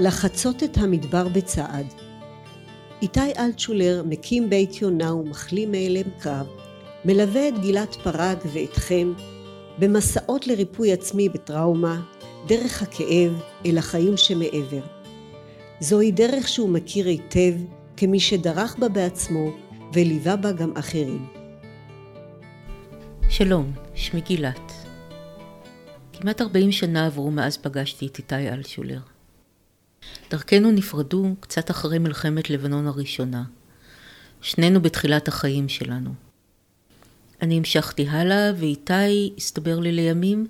לחצות את המדבר בצעד. איתי אלטשולר מקים בית יונה ומחלים מאלם קרב, מלווה את גלעד פרג ואתכם במסעות לריפוי עצמי בטראומה, דרך הכאב אל החיים שמעבר. זוהי דרך שהוא מכיר היטב כמי שדרך בה בעצמו וליווה בה גם אחרים. שלום, שמי גילת. כמעט 40 שנה עברו מאז פגשתי את איתי אלשולר. דרכנו נפרדו קצת אחרי מלחמת לבנון הראשונה. שנינו בתחילת החיים שלנו. אני המשכתי הלאה, ואיתי, הסתבר לי לימים,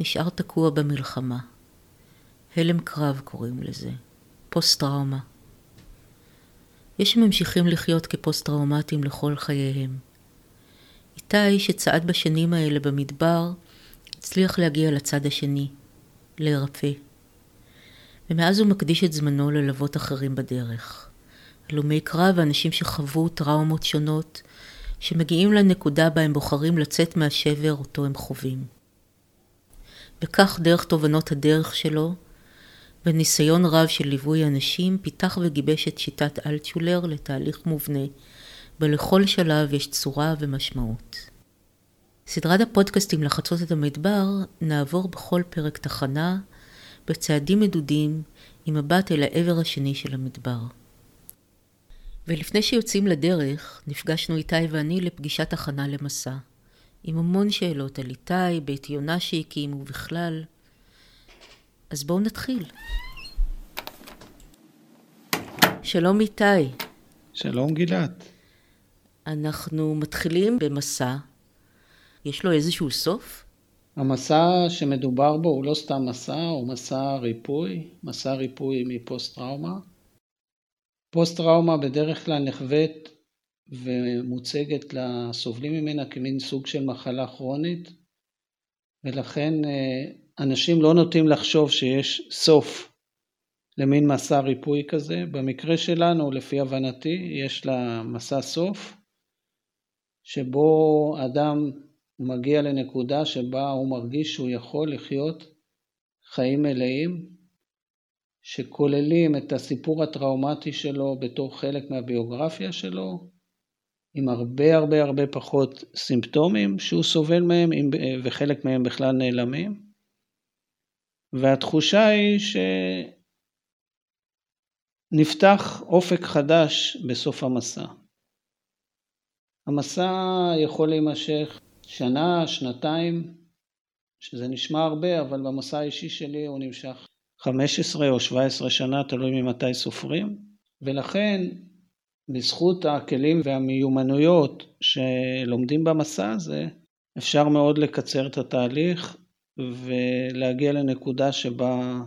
נשאר תקוע במלחמה. הלם קרב קוראים לזה, פוסט-טראומה. יש שממשיכים לחיות כפוסט-טראומטיים לכל חייהם. איתי, שצעד בשנים האלה במדבר, הצליח להגיע לצד השני, להירפא. ומאז הוא מקדיש את זמנו ללוות אחרים בדרך. הלומי קרב ואנשים שחוו טראומות שונות, שמגיעים לנקודה בה הם בוחרים לצאת מהשבר אותו הם חווים. וכך דרך תובנות הדרך שלו, בניסיון רב של ליווי אנשים, פיתח וגיבש את שיטת אלטשולר לתהליך מובנה, ולכל שלב יש צורה ומשמעות. סדרת הפודקאסטים לחצות את המדבר נעבור בכל פרק תחנה בצעדים מדודים עם מבט אל העבר השני של המדבר. ולפני שיוצאים לדרך, נפגשנו איתי ואני לפגישת הכנה למסע, עם המון שאלות על איתי, בית יונה שהקים ובכלל. אז בואו נתחיל. שלום איתי. שלום גילת. אנחנו מתחילים במסע. יש לו איזשהו סוף? המסע שמדובר בו הוא לא סתם מסע, הוא מסע ריפוי, מסע ריפוי מפוסט-טראומה. פוסט-טראומה בדרך כלל נחווית ומוצגת לסובלים ממנה כמין סוג של מחלה כרונית, ולכן אה, אנשים לא נוטים לחשוב שיש סוף למין מסע ריפוי כזה. במקרה שלנו, לפי הבנתי, יש לה מסע סוף, שבו אדם מגיע לנקודה שבה הוא מרגיש שהוא יכול לחיות חיים מלאים, שכוללים את הסיפור הטראומטי שלו בתור חלק מהביוגרפיה שלו, עם הרבה הרבה הרבה פחות סימפטומים שהוא סובל מהם, וחלק מהם בכלל נעלמים. והתחושה היא שנפתח אופק חדש בסוף המסע. המסע יכול להימשך שנה, שנתיים, שזה נשמע הרבה, אבל במסע האישי שלי הוא נמשך 15 או 17 שנה, תלוי ממתי סופרים, ולכן בזכות הכלים והמיומנויות שלומדים במסע הזה, אפשר מאוד לקצר את התהליך ולהגיע לנקודה שבה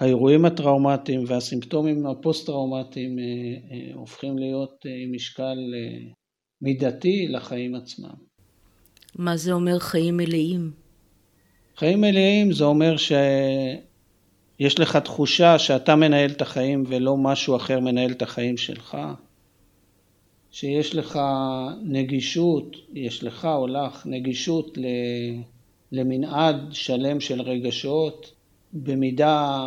האירועים הטראומטיים והסימפטומים הפוסט-טראומטיים אה, אה, הופכים להיות אה, משקל מידתי לחיים עצמם. מה זה אומר חיים מלאים? חיים מלאים זה אומר שיש לך תחושה שאתה מנהל את החיים ולא משהו אחר מנהל את החיים שלך, שיש לך נגישות, יש לך או לך נגישות למנעד שלם של רגשות, במידה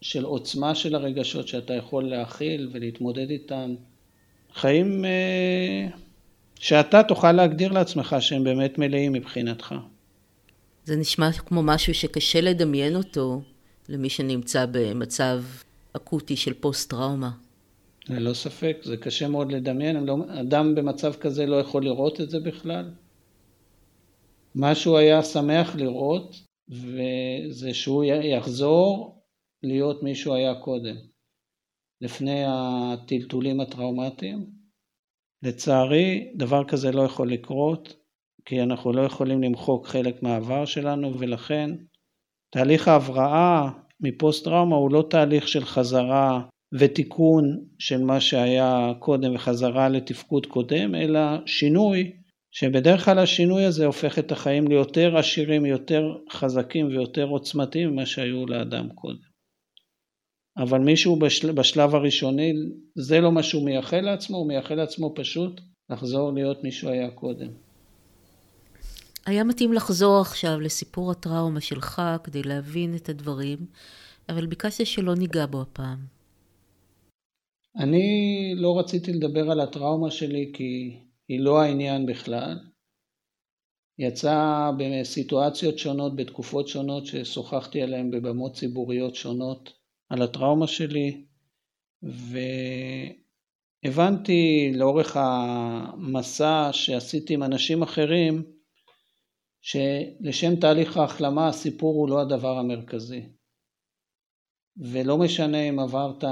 של עוצמה של הרגשות שאתה יכול להכיל ולהתמודד איתם. חיים אה, שאתה תוכל להגדיר לעצמך שהם באמת מלאים מבחינתך. זה נשמע כמו משהו שקשה לדמיין אותו למי שנמצא במצב אקוטי של פוסט-טראומה. ללא ספק, זה קשה מאוד לדמיין, לא, אדם במצב כזה לא יכול לראות את זה בכלל. מה שהוא היה שמח לראות, וזה שהוא יחזור להיות מי שהוא היה קודם, לפני הטלטולים הטראומטיים. לצערי, דבר כזה לא יכול לקרות, כי אנחנו לא יכולים למחוק חלק מהעבר שלנו, ולכן תהליך ההבראה מפוסט טראומה הוא לא תהליך של חזרה ותיקון של מה שהיה קודם וחזרה לתפקוד קודם, אלא שינוי, שבדרך כלל השינוי הזה הופך את החיים ליותר עשירים, יותר חזקים ויותר עוצמתיים ממה שהיו לאדם קודם. אבל מישהו בשל, בשלב הראשוני, זה לא מה שהוא מייחל לעצמו, הוא מייחל לעצמו פשוט לחזור להיות מי שהוא היה קודם. היה מתאים לחזור עכשיו לסיפור הטראומה שלך כדי להבין את הדברים אבל ביקשת שלא ניגע בו הפעם. אני לא רציתי לדבר על הטראומה שלי כי היא לא העניין בכלל. יצא בסיטואציות שונות, בתקופות שונות, ששוחחתי עליהן בבמות ציבוריות שונות על הטראומה שלי, והבנתי לאורך המסע שעשיתי עם אנשים אחרים, שלשם תהליך ההחלמה הסיפור הוא לא הדבר המרכזי. ולא משנה אם עברת אה,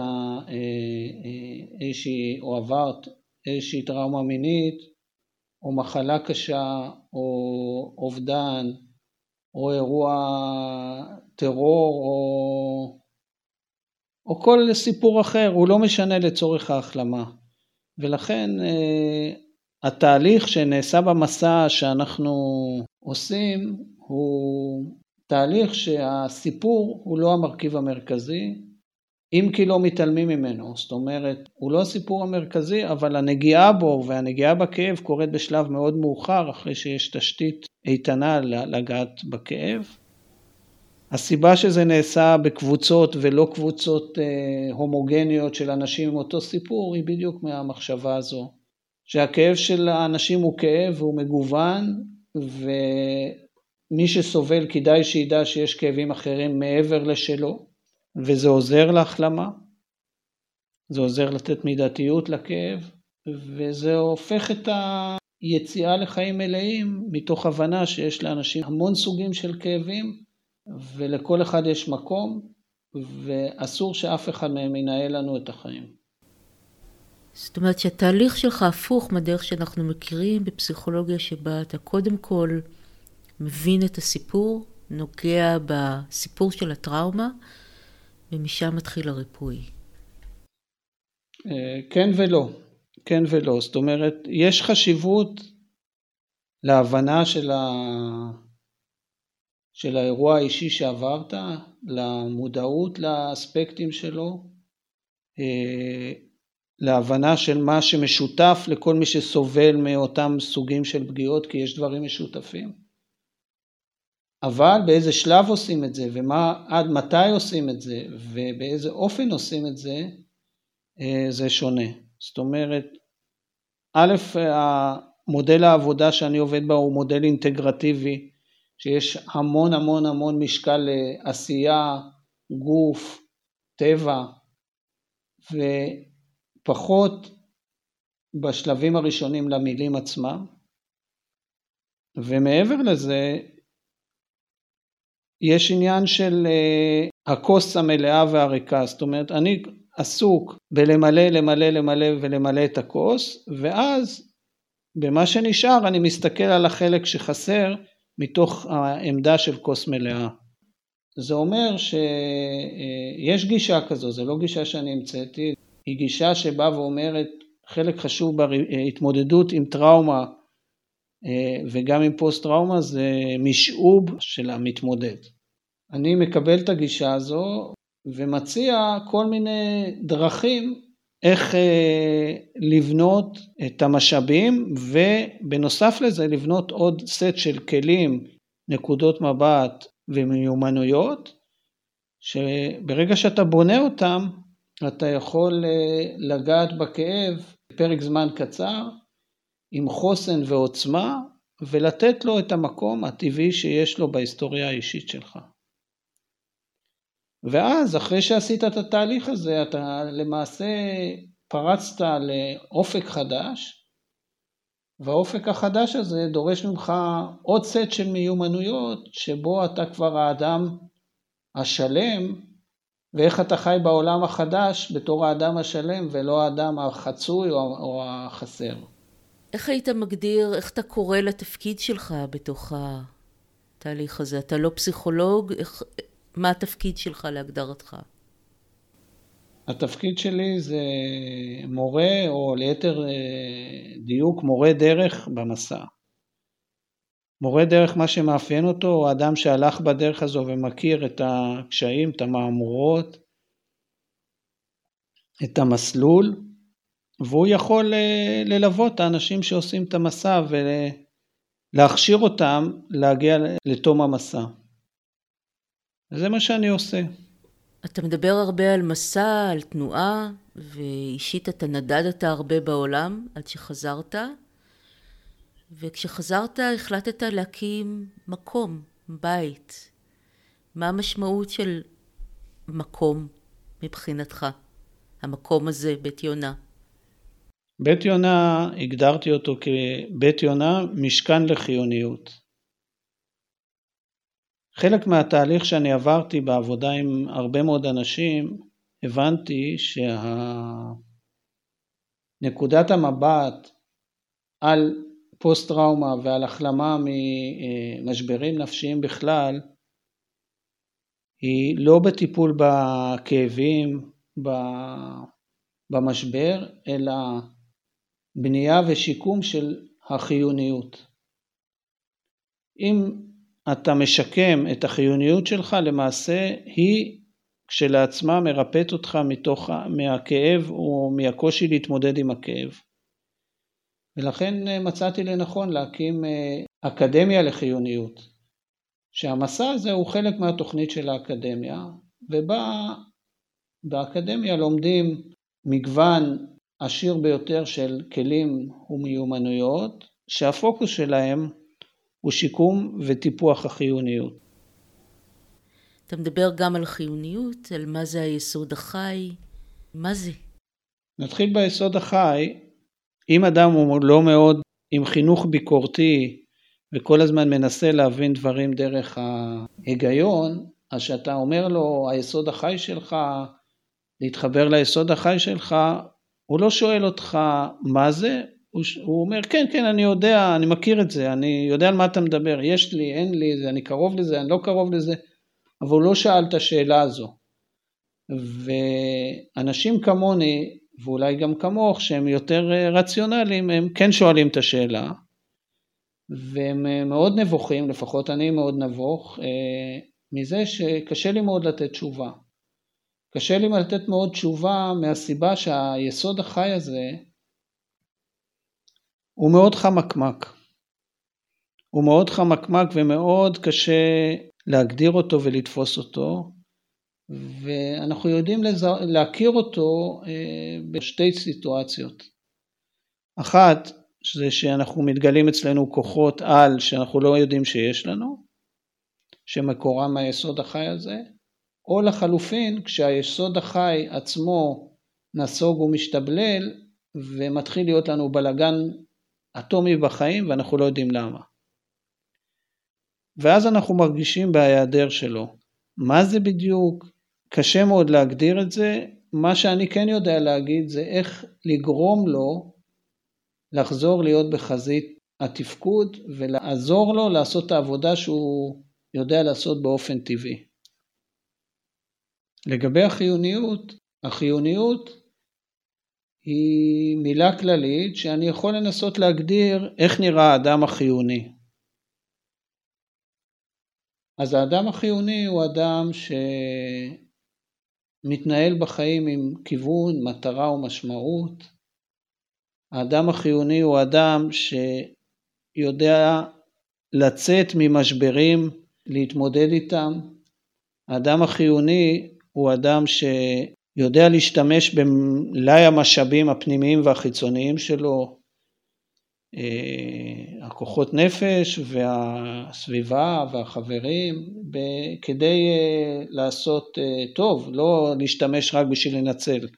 אה, איזושהי, או עברת איזושהי טראומה מינית, או מחלה קשה, או אובדן, או אירוע טרור, או, או כל סיפור אחר, הוא לא משנה לצורך ההחלמה. ולכן אה, התהליך שנעשה במסע שאנחנו עושים הוא תהליך שהסיפור הוא לא המרכיב המרכזי, אם כי לא מתעלמים ממנו, זאת אומרת, הוא לא הסיפור המרכזי, אבל הנגיעה בו והנגיעה בכאב קורית בשלב מאוד מאוחר, אחרי שיש תשתית איתנה לגעת בכאב. הסיבה שזה נעשה בקבוצות ולא קבוצות אה, הומוגניות של אנשים עם אותו סיפור, היא בדיוק מהמחשבה הזו. שהכאב של האנשים הוא כאב והוא מגוון, ומי שסובל כדאי שידע שיש כאבים אחרים מעבר לשלו. וזה עוזר להחלמה, זה עוזר לתת מידתיות לכאב, וזה הופך את היציאה לחיים מלאים מתוך הבנה שיש לאנשים המון סוגים של כאבים, ולכל אחד יש מקום, ואסור שאף אחד מהם ינהל לנו את החיים. זאת אומרת שהתהליך שלך הפוך מהדרך שאנחנו מכירים בפסיכולוגיה שבה אתה קודם כל מבין את הסיפור, נוגע בסיפור של הטראומה, ומשם מתחיל הריפוי. אה, כן ולא, כן ולא. זאת אומרת, יש חשיבות להבנה של, ה... של האירוע האישי שעברת, למודעות לאספקטים שלו, אה, להבנה של מה שמשותף לכל מי שסובל מאותם סוגים של פגיעות, כי יש דברים משותפים. אבל באיזה שלב עושים את זה ועד מתי עושים את זה ובאיזה אופן עושים את זה, אה, זה שונה. זאת אומרת, א', מודל העבודה שאני עובד בה הוא מודל אינטגרטיבי, שיש המון המון המון משקל לעשייה, גוף, טבע, ופחות בשלבים הראשונים למילים עצמם. ומעבר לזה, יש עניין של uh, הכוס המלאה והריקה, זאת אומרת אני עסוק בלמלא, למלא, למלא ולמלא את הכוס, ואז במה שנשאר אני מסתכל על החלק שחסר מתוך העמדה של כוס מלאה. זה אומר שיש גישה כזו, זו לא גישה שאני המצאתי, היא גישה שבאה ואומרת חלק חשוב בהתמודדות עם טראומה וגם עם פוסט טראומה זה משעוב של המתמודד. אני מקבל את הגישה הזו ומציע כל מיני דרכים איך אה, לבנות את המשאבים ובנוסף לזה לבנות עוד סט של כלים, נקודות מבט ומיומנויות שברגע שאתה בונה אותם אתה יכול אה, לגעת בכאב בפרק זמן קצר עם חוסן ועוצמה, ולתת לו את המקום הטבעי שיש לו בהיסטוריה האישית שלך. ואז אחרי שעשית את התהליך הזה, אתה למעשה פרצת לאופק חדש, והאופק החדש הזה דורש ממך עוד סט של מיומנויות, שבו אתה כבר האדם השלם, ואיך אתה חי בעולם החדש בתור האדם השלם ולא האדם החצוי או החסר. איך היית מגדיר, איך אתה קורא לתפקיד שלך בתוך התהליך הזה? אתה לא פסיכולוג, איך, מה התפקיד שלך להגדרתך? התפקיד שלי זה מורה, או ליתר אה, דיוק, מורה דרך במסע. מורה דרך, מה שמאפיין אותו, הוא אדם שהלך בדרך הזו ומכיר את הקשיים, את המהמורות, את המסלול, והוא יכול אה, ללוות את האנשים שעושים את המסע ולהכשיר אותם להגיע לתום המסע. זה מה שאני עושה. אתה מדבר הרבה על מסע, על תנועה, ואישית אתה נדדת הרבה בעולם עד שחזרת, וכשחזרת החלטת להקים מקום, בית. מה המשמעות של מקום מבחינתך, המקום הזה, בית יונה? בית יונה, הגדרתי אותו כבית יונה, משכן לחיוניות. חלק מהתהליך שאני עברתי בעבודה עם הרבה מאוד אנשים, הבנתי שנקודת המבט על פוסט טראומה ועל החלמה ממשברים נפשיים בכלל, היא לא בטיפול בכאבים, במשבר, אלא בנייה ושיקום של החיוניות. אם אתה משקם את החיוניות שלך, למעשה היא כשלעצמה מרפאת אותך מתוך, מהכאב או מהקושי להתמודד עם הכאב. ולכן אה, מצאתי לנכון להקים אה, אקדמיה לחיוניות, שהמסע הזה הוא חלק מהתוכנית של האקדמיה, ובה באקדמיה לומדים מגוון עשיר ביותר של כלים ומיומנויות, שהפוקוס שלהם הוא שיקום וטיפוח החיוניות. אתה מדבר גם על חיוניות, על מה זה היסוד החי, מה זה? נתחיל ביסוד החי. אם אדם הוא לא מאוד עם חינוך ביקורתי וכל הזמן מנסה להבין דברים דרך ההיגיון, אז כשאתה אומר לו היסוד החי שלך, להתחבר ליסוד החי שלך, הוא לא שואל אותך מה זה, הוא, הוא אומר, כן, כן, אני יודע, אני מכיר את זה, אני יודע על מה אתה מדבר, יש לי, אין לי, זה, אני קרוב לזה, אני לא קרוב לזה, אבל הוא לא שאל את השאלה הזו. ואנשים כמוני, ואולי גם כמוך, שהם יותר אה, רציונליים, הם כן שואלים את השאלה, והם אה, מאוד נבוכים, לפחות אני מאוד נבוך, אה, מזה שקשה לי מאוד לתת תשובה. קשה לי לתת מאוד תשובה מהסיבה שהיסוד החי הזה הוא מאוד חמקמק. הוא מאוד חמקמק ומאוד קשה להגדיר אותו ולתפוס אותו, ואנחנו יודעים לזר... להכיר אותו אה, בשתי סיטואציות. אחת, זה שאנחנו מתגלים אצלנו כוחות על שאנחנו לא יודעים שיש לנו, שמקורם מהיסוד החי הזה, או לחלופין, כשהיסוד החי עצמו נסוג ומשתבלל, ומתחיל להיות לנו בלגן אטומי בחיים ואנחנו לא יודעים למה. ואז אנחנו מרגישים בהיעדר שלו. מה זה בדיוק? קשה מאוד להגדיר את זה. מה שאני כן יודע להגיד זה איך לגרום לו לחזור להיות בחזית התפקוד ולעזור לו לעשות את העבודה שהוא יודע לעשות באופן טבעי. לגבי החיוניות, החיוניות היא מילה כללית שאני יכול לנסות להגדיר איך נראה האדם החיוני. אז האדם החיוני הוא אדם שמתנהל בחיים עם כיוון, מטרה ומשמעות. האדם החיוני הוא אדם שיודע לצאת ממשברים, להתמודד איתם. האדם החיוני הוא אדם ש... יודע להשתמש במלאי המשאבים הפנימיים והחיצוניים שלו, אה, הכוחות נפש והסביבה והחברים, כדי אה, לעשות אה, טוב, לא להשתמש רק בשביל לנצל.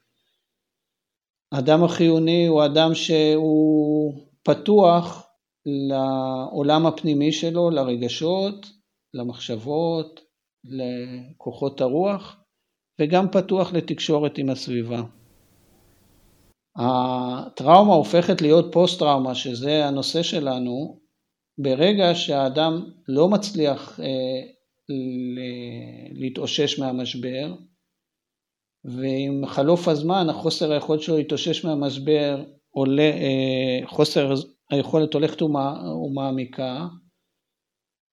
האדם החיוני הוא אדם שהוא פתוח לעולם הפנימי שלו, לרגשות, למחשבות, לכוחות הרוח, וגם פתוח לתקשורת עם הסביבה. הטראומה הופכת להיות פוסט טראומה, שזה הנושא שלנו, ברגע שהאדם לא מצליח אה, להתאושש מהמשבר, ועם חלוף הזמן החוסר היכולת שלו להתאושש מהמשבר עולה, אה, חוסר היכולת הולכת ומעמיקה,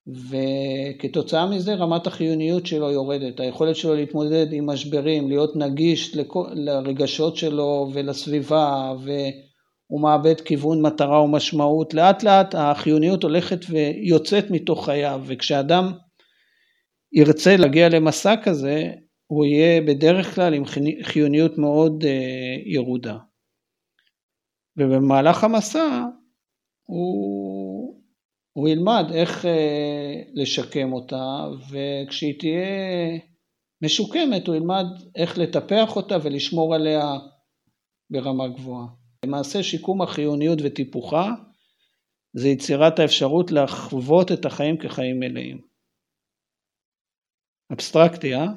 וכתוצאה מזה רמת החיוניות שלו יורדת, היכולת שלו להתמודד עם משברים, להיות נגיש לרגשות שלו ולסביבה והוא מאבד כיוון מטרה ומשמעות, לאט לאט החיוניות הולכת ויוצאת מתוך חייו וכשאדם ירצה להגיע למסע כזה הוא יהיה בדרך כלל עם חיוניות מאוד ירודה. ובמהלך המסע הוא, הוא ילמד איך לשקם אותה, וכשהיא תהיה משוקמת הוא ילמד איך לטפח אותה ולשמור עליה ברמה גבוהה. למעשה שיקום החיוניות וטיפוחה זה יצירת האפשרות לחוות את החיים כחיים מלאים. אבסטרקטי, אה?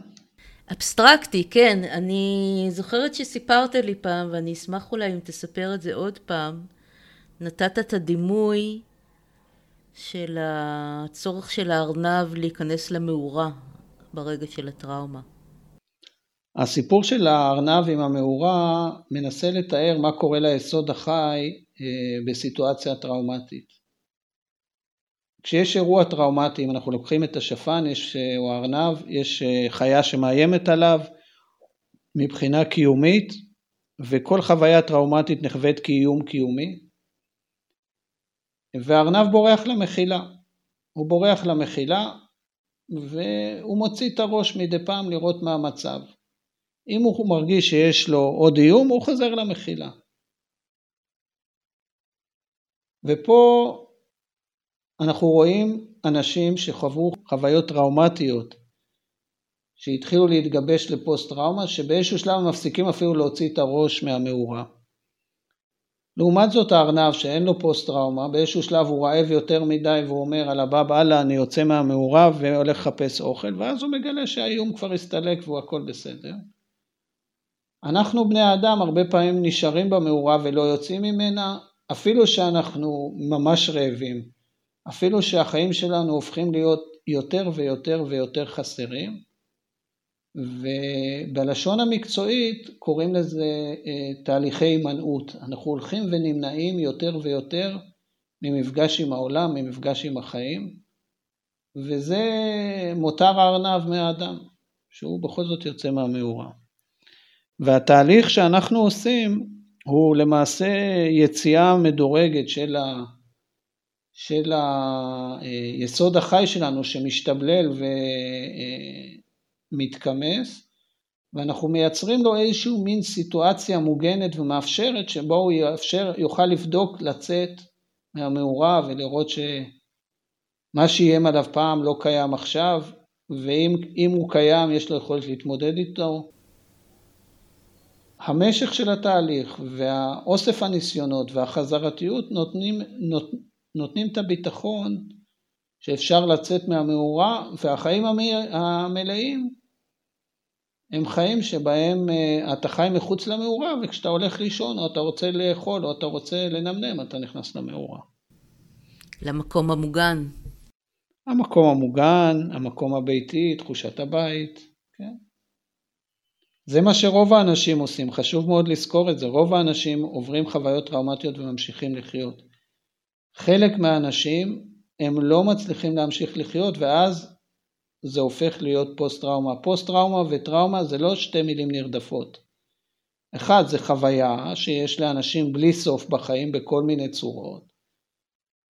אבסטרקטי, כן. אני זוכרת שסיפרת לי פעם, ואני אשמח אולי אם תספר את זה עוד פעם. נתת את הדימוי של הצורך של הארנב להיכנס למאורה ברגע של הטראומה. הסיפור של הארנב עם המאורה מנסה לתאר מה קורה ליסוד החי אה, בסיטואציה טראומטית. כשיש אירוע טראומטי, אם אנחנו לוקחים את השפן יש, אה, או הארנב, יש אה, חיה שמאיימת עליו מבחינה קיומית, וכל חוויה טראומטית נחווית כאיום קיומי, והארנב בורח למחילה. הוא בורח למחילה והוא מוציא את הראש מדי פעם לראות מה המצב. אם הוא מרגיש שיש לו עוד איום, הוא חוזר למחילה. ופה אנחנו רואים אנשים שחוו חוויות טראומטיות, שהתחילו להתגבש לפוסט טראומה, שבאיזשהו שלב מפסיקים אפילו להוציא את הראש מהמאורה. לעומת זאת הארנב שאין לו פוסט טראומה, באיזשהו שלב הוא רעב יותר מדי והוא אומר על הבא באללה אני יוצא מהמאורה והולך לחפש אוכל, ואז הוא מגלה שהאיום כבר הסתלק והוא הכל בסדר. אנחנו בני האדם הרבה פעמים נשארים במאורה ולא יוצאים ממנה, אפילו שאנחנו ממש רעבים, אפילו שהחיים שלנו הופכים להיות יותר ויותר ויותר חסרים, ובלשון המקצועית קוראים לזה אה, תהליכי הימנעות. אנחנו הולכים ונמנעים יותר ויותר ממפגש עם העולם, ממפגש עם החיים, וזה מותר הארנב מהאדם, שהוא בכל זאת יוצא מהמאורה. והתהליך שאנחנו עושים הוא למעשה יציאה מדורגת של, ה, של היסוד אה, החי שלנו שמשתבלל ומתכמס, ואנחנו מייצרים לו איזשהו מין סיטואציה מוגנת ומאפשרת שבו הוא יאפשר, יוכל לבדוק לצאת מהמאורה ולראות שמה שאיים עליו פעם לא קיים עכשיו, ואם הוא קיים יש לו יכולת להתמודד איתו. המשך של התהליך והאוסף הניסיונות והחזרתיות נותנים, נות, נותנים את הביטחון שאפשר לצאת מהמאורה והחיים המלאים הם חיים שבהם אה, אתה חי מחוץ למאורה וכשאתה הולך לישון או אתה רוצה לאכול או אתה רוצה לנמנם אתה נכנס למאורה. למקום המוגן. המקום המוגן, המקום הביתי, תחושת הבית, כן. זה מה שרוב האנשים עושים, חשוב מאוד לזכור את זה, רוב האנשים עוברים חוויות טראומטיות וממשיכים לחיות. חלק מהאנשים הם לא מצליחים להמשיך לחיות ואז זה הופך להיות פוסט טראומה. פוסט טראומה וטראומה זה לא שתי מילים נרדפות. אחד זה חוויה שיש לאנשים בלי סוף בחיים בכל מיני צורות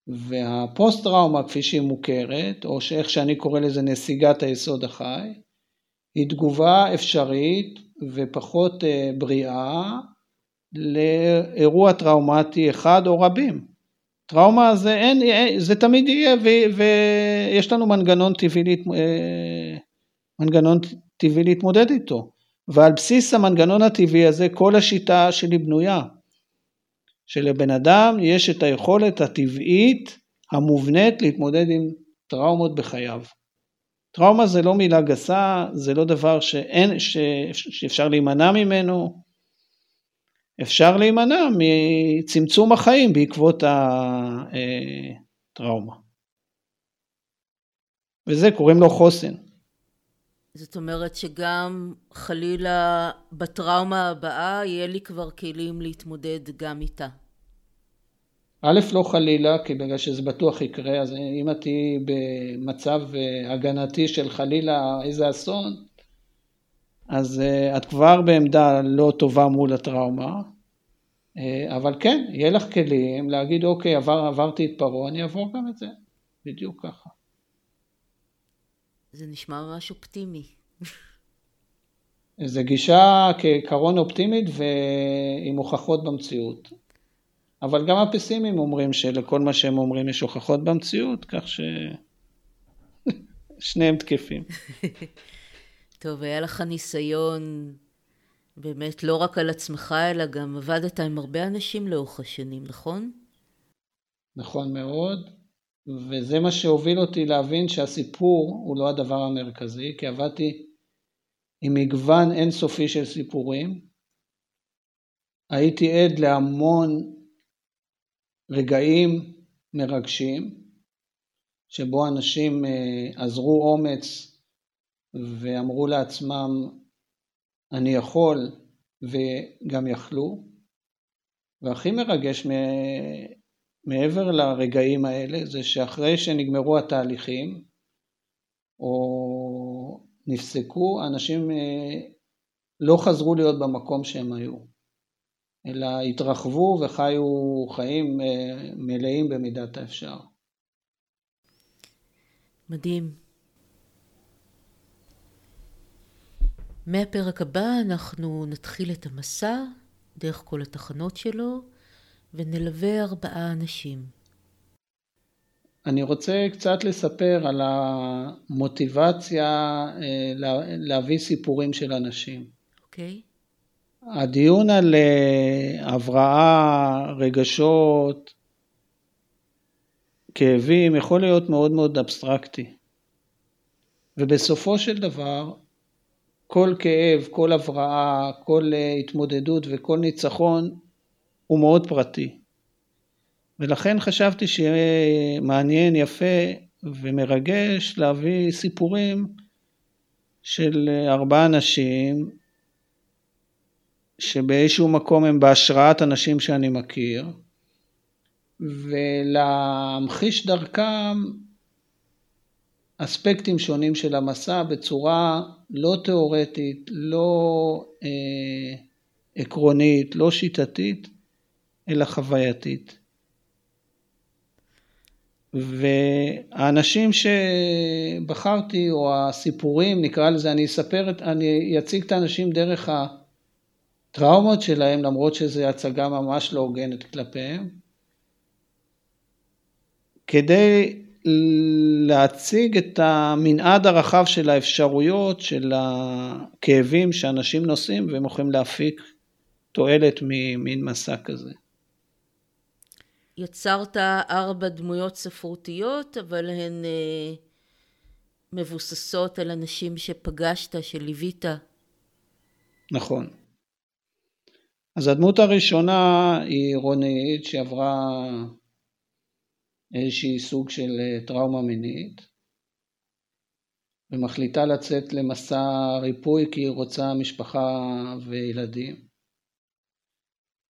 והפוסט טראומה כפי שהיא מוכרת או שאיך שאני קורא לזה נסיגת היסוד החי היא תגובה אפשרית ופחות אה, בריאה לאירוע טראומטי אחד או רבים. טראומה זה, אין, אה, זה תמיד יהיה ויש לנו מנגנון טבעי, להת, אה, מנגנון טבעי להתמודד איתו ועל בסיס המנגנון הטבעי הזה כל השיטה שלי בנויה שלבן אדם יש את היכולת הטבעית המובנית להתמודד עם טראומות בחייו. טראומה זה לא מילה גסה, זה לא דבר שאין, ש, שאפשר להימנע ממנו. אפשר להימנע מצמצום החיים בעקבות הטראומה. וזה קוראים לו חוסן. זאת אומרת שגם חלילה בטראומה הבאה יהיה לי כבר כלים להתמודד גם איתה. א', לא חלילה, כי בגלל שזה בטוח יקרה, אז אם את תהיי במצב אה, הגנתי של חלילה איזה אסון, אז אה, את כבר בעמדה לא טובה מול הטראומה, אה, אבל כן, יהיה לך כלים להגיד, אוקיי, עבר, עברתי את פרעה, אני אעבור גם את זה, בדיוק ככה. זה נשמע ממש אופטימי. זו גישה כעיקרון אופטימית ועם הוכחות במציאות. אבל גם הפסימים אומרים שלכל מה שהם אומרים יש הוכחות במציאות, כך ששניהם תקפים. טוב, היה לך ניסיון באמת לא רק על עצמך, אלא גם עבדת עם הרבה אנשים לאורך השנים, נכון? נכון מאוד, וזה מה שהוביל אותי להבין שהסיפור הוא לא הדבר המרכזי, כי עבדתי עם מגוון אינסופי של סיפורים. הייתי עד להמון רגעים מרגשים, שבו אנשים אה, עזרו אומץ ואמרו לעצמם, אני יכול, וגם יכלו. והכי מרגש מעבר לרגעים האלה זה שאחרי שנגמרו התהליכים, או נפסקו, אנשים אה, לא חזרו להיות במקום שהם היו, אלא התרחבו וחיו חיים אה, מלאים במידת האפשר. מדהים. מהפרק הבא אנחנו נתחיל את המסע דרך כל התחנות שלו ונלווה ארבעה אנשים. אני רוצה קצת לספר על המוטיבציה אה, להביא סיפורים של אנשים. אוקיי. Okay. הדיון על אה, הבראה, רגשות, כאבים, יכול להיות מאוד מאוד אבסטרקטי. ובסופו של דבר, כל כאב, כל הבראה, כל אה, התמודדות וכל ניצחון הוא מאוד פרטי. ולכן חשבתי שיהיה מעניין, יפה ומרגש להביא סיפורים של אה, ארבעה אנשים שבאיזשהו מקום הם בהשראת אנשים שאני מכיר ולהמחיש דרכם אספקטים שונים של המסע בצורה לא תיאורטית, לא אה, עקרונית, לא שיטתית, אלא חווייתית. והאנשים שבחרתי, או הסיפורים, נקרא לזה, אני אספר, אני אציג את האנשים דרך הטראומות שלהם, למרות שזו הצגה ממש לא הוגנת כלפיהם, כדי להציג את המנעד הרחב של האפשרויות, של הכאבים שאנשים נושאים והם יכולים להפיק תועלת ממין מסע כזה. יצרת ארבע דמויות ספרותיות, אבל הן אה, מבוססות על אנשים שפגשת, שליווית. נכון. אז הדמות הראשונה היא רונית שעברה איזשהי סוג של אה, טראומה מינית ומחליטה לצאת למסע ריפוי כי היא רוצה משפחה וילדים.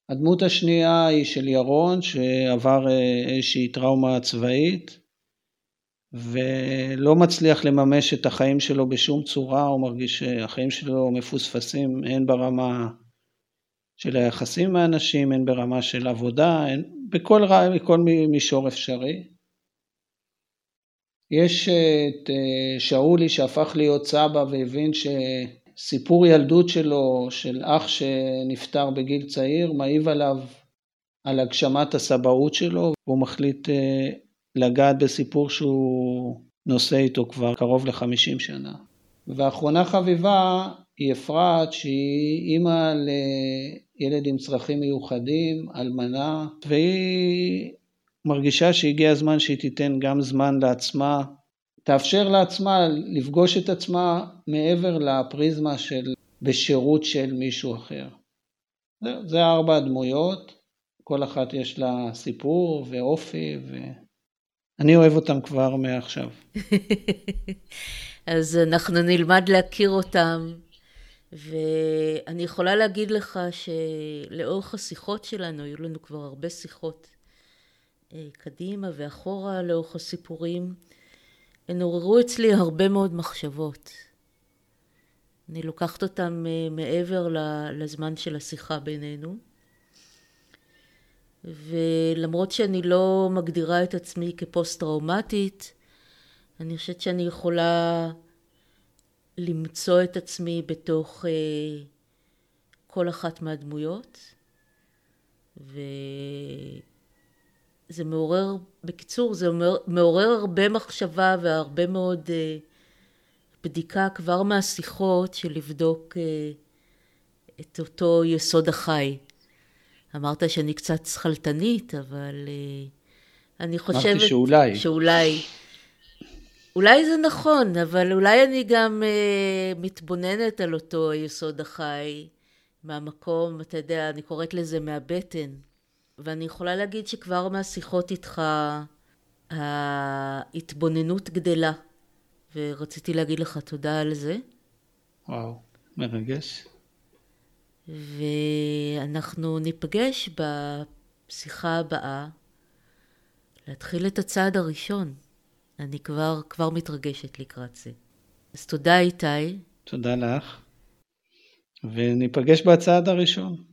הדמות השנייה היא של ירון שעבר אה, איזושהי טראומה צבאית ולא מצליח לממש את החיים שלו בשום צורה, הוא מרגיש שהחיים שלו מפוספסים הן ברמה של היחסים עם האנשים, הן ברמה של עבודה, הן בכל, בכל מישור אפשרי. יש את אה, שאולי שהפך להיות סבא והבין שסיפור ילדות שלו, של אח שנפטר בגיל צעיר, מעיב עליו על הגשמת הסבאות שלו, והוא מחליט אה, לגעת בסיפור שהוא נושא איתו כבר קרוב לחמישים שנה. ואחרונה חביבה היא אפרת שהיא אימא לילד עם צרכים מיוחדים, אלמנה, והיא מרגישה שהגיע הזמן שהיא תיתן גם זמן לעצמה, תאפשר לעצמה לפגוש את עצמה מעבר לפריזמה של בשירות של מישהו אחר. זה, זה ארבע הדמויות, כל אחת יש לה סיפור ואופי, ואני אוהב אותם כבר מעכשיו. אז אנחנו נלמד להכיר אותם ואני יכולה להגיד לך שלאורך השיחות שלנו, היו לנו כבר הרבה שיחות אה, קדימה ואחורה לאורך הסיפורים, הן עוררו אצלי הרבה מאוד מחשבות. אני לוקחת אותן אה, מעבר לזמן של השיחה בינינו. ולמרות שאני לא מגדירה את עצמי כפוסט טראומטית, אני חושבת שאני יכולה למצוא את עצמי בתוך אה, כל אחת מהדמויות, וזה מעורר, בקיצור, זה מעורר הרבה מחשבה והרבה מאוד אה, בדיקה כבר מהשיחות של לבדוק אה, את אותו יסוד החי. אמרת שאני קצת שכלתנית, אבל אני חושבת... אמרתי שאולי. שאולי. אולי זה נכון, אבל אולי אני גם אה, מתבוננת על אותו יסוד החי מהמקום, אתה יודע, אני קוראת לזה מהבטן. ואני יכולה להגיד שכבר מהשיחות איתך ההתבוננות גדלה, ורציתי להגיד לך תודה על זה. וואו, מרגש. ואנחנו ניפגש בשיחה הבאה להתחיל את הצעד הראשון. אני כבר, כבר מתרגשת לקראת זה. אז תודה איתי. תודה לך, וניפגש בצעד הראשון.